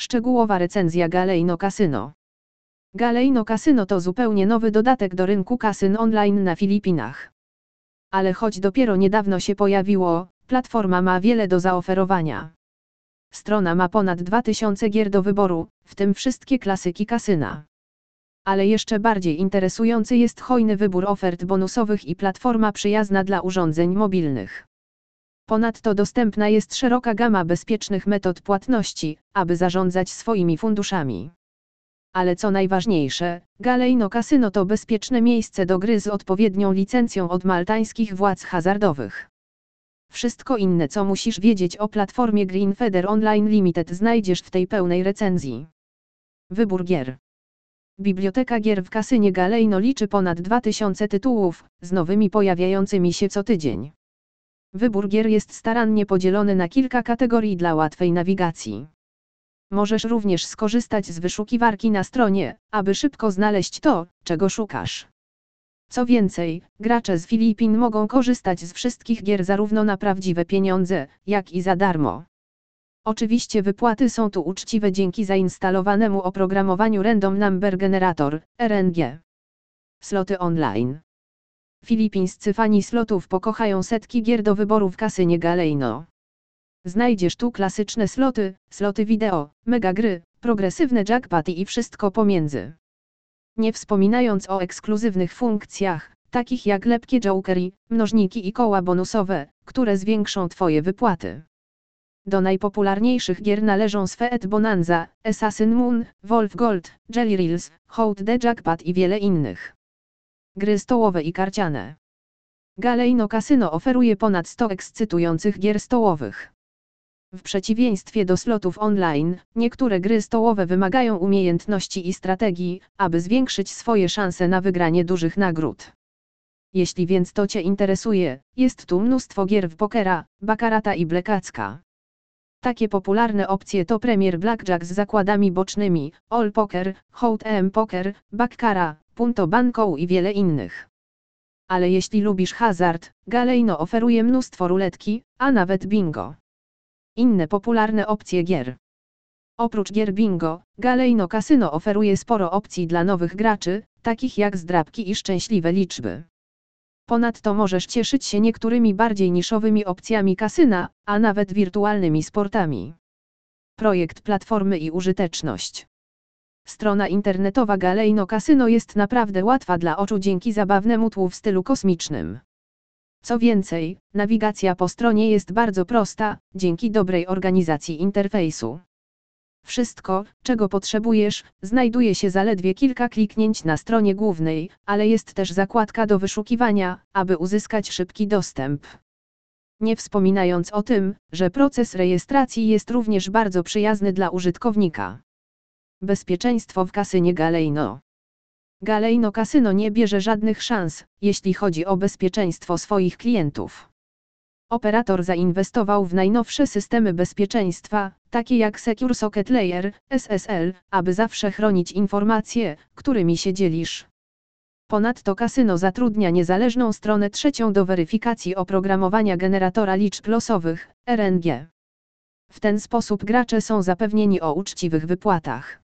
Szczegółowa recenzja Galeino Casino. Galeino Casino to zupełnie nowy dodatek do rynku kasyn online na Filipinach. Ale choć dopiero niedawno się pojawiło, platforma ma wiele do zaoferowania. Strona ma ponad 2000 gier do wyboru, w tym wszystkie klasyki kasyna. Ale jeszcze bardziej interesujący jest hojny wybór ofert bonusowych i platforma przyjazna dla urządzeń mobilnych. Ponadto dostępna jest szeroka gama bezpiecznych metod płatności, aby zarządzać swoimi funduszami. Ale co najważniejsze, Galejno Casino to bezpieczne miejsce do gry z odpowiednią licencją od maltańskich władz hazardowych. Wszystko inne co musisz wiedzieć o platformie Green Feather Online Limited znajdziesz w tej pełnej recenzji. Wybór gier. Biblioteka gier w kasynie Galejno liczy ponad 2000 tytułów, z nowymi pojawiającymi się co tydzień. Wybór gier jest starannie podzielony na kilka kategorii dla łatwej nawigacji. Możesz również skorzystać z wyszukiwarki na stronie, aby szybko znaleźć to, czego szukasz. Co więcej, gracze z Filipin mogą korzystać z wszystkich gier zarówno na prawdziwe pieniądze, jak i za darmo. Oczywiście wypłaty są tu uczciwe dzięki zainstalowanemu oprogramowaniu Random Number Generator, RNG. Sloty online. Filipińscy fani slotów pokochają setki gier do wyboru w kasynie Galejno. Znajdziesz tu klasyczne sloty, sloty wideo, mega gry, progresywne jackpoty i wszystko pomiędzy. Nie wspominając o ekskluzywnych funkcjach, takich jak lepkie jokery, mnożniki i koła bonusowe, które zwiększą Twoje wypłaty. Do najpopularniejszych gier należą Sweet Bonanza, Assassin Moon, Wolf Gold, Jelly Reels, Hold the Jackpot i wiele innych. Gry stołowe i karciane. Galejno Casino oferuje ponad 100 ekscytujących gier stołowych. W przeciwieństwie do slotów online, niektóre gry stołowe wymagają umiejętności i strategii, aby zwiększyć swoje szanse na wygranie dużych nagród. Jeśli więc to Cię interesuje, jest tu mnóstwo gier w pokera, bakarata i blekacka. Takie popularne opcje to Premier Blackjack z zakładami bocznymi, All Poker, Hold'em Poker, Baccara, Punto Banco i wiele innych. Ale jeśli lubisz hazard, Galejno oferuje mnóstwo ruletki, a nawet bingo. Inne popularne opcje gier. Oprócz gier bingo, Galejno Casino oferuje sporo opcji dla nowych graczy, takich jak zdrabki i szczęśliwe liczby. Ponadto możesz cieszyć się niektórymi bardziej niszowymi opcjami kasyna, a nawet wirtualnymi sportami. Projekt platformy i użyteczność. Strona internetowa Galejno Casino jest naprawdę łatwa dla oczu dzięki zabawnemu tłu w stylu kosmicznym. Co więcej, nawigacja po stronie jest bardzo prosta, dzięki dobrej organizacji interfejsu. Wszystko, czego potrzebujesz, znajduje się zaledwie kilka kliknięć na stronie głównej, ale jest też zakładka do wyszukiwania, aby uzyskać szybki dostęp. Nie wspominając o tym, że proces rejestracji jest również bardzo przyjazny dla użytkownika. Bezpieczeństwo w kasynie Galejno. Galejno Casino nie bierze żadnych szans, jeśli chodzi o bezpieczeństwo swoich klientów. Operator zainwestował w najnowsze systemy bezpieczeństwa, takie jak Secure Socket Layer, SSL, aby zawsze chronić informacje, którymi się dzielisz. Ponadto kasyno zatrudnia niezależną stronę trzecią do weryfikacji oprogramowania generatora liczb losowych, RNG. W ten sposób gracze są zapewnieni o uczciwych wypłatach.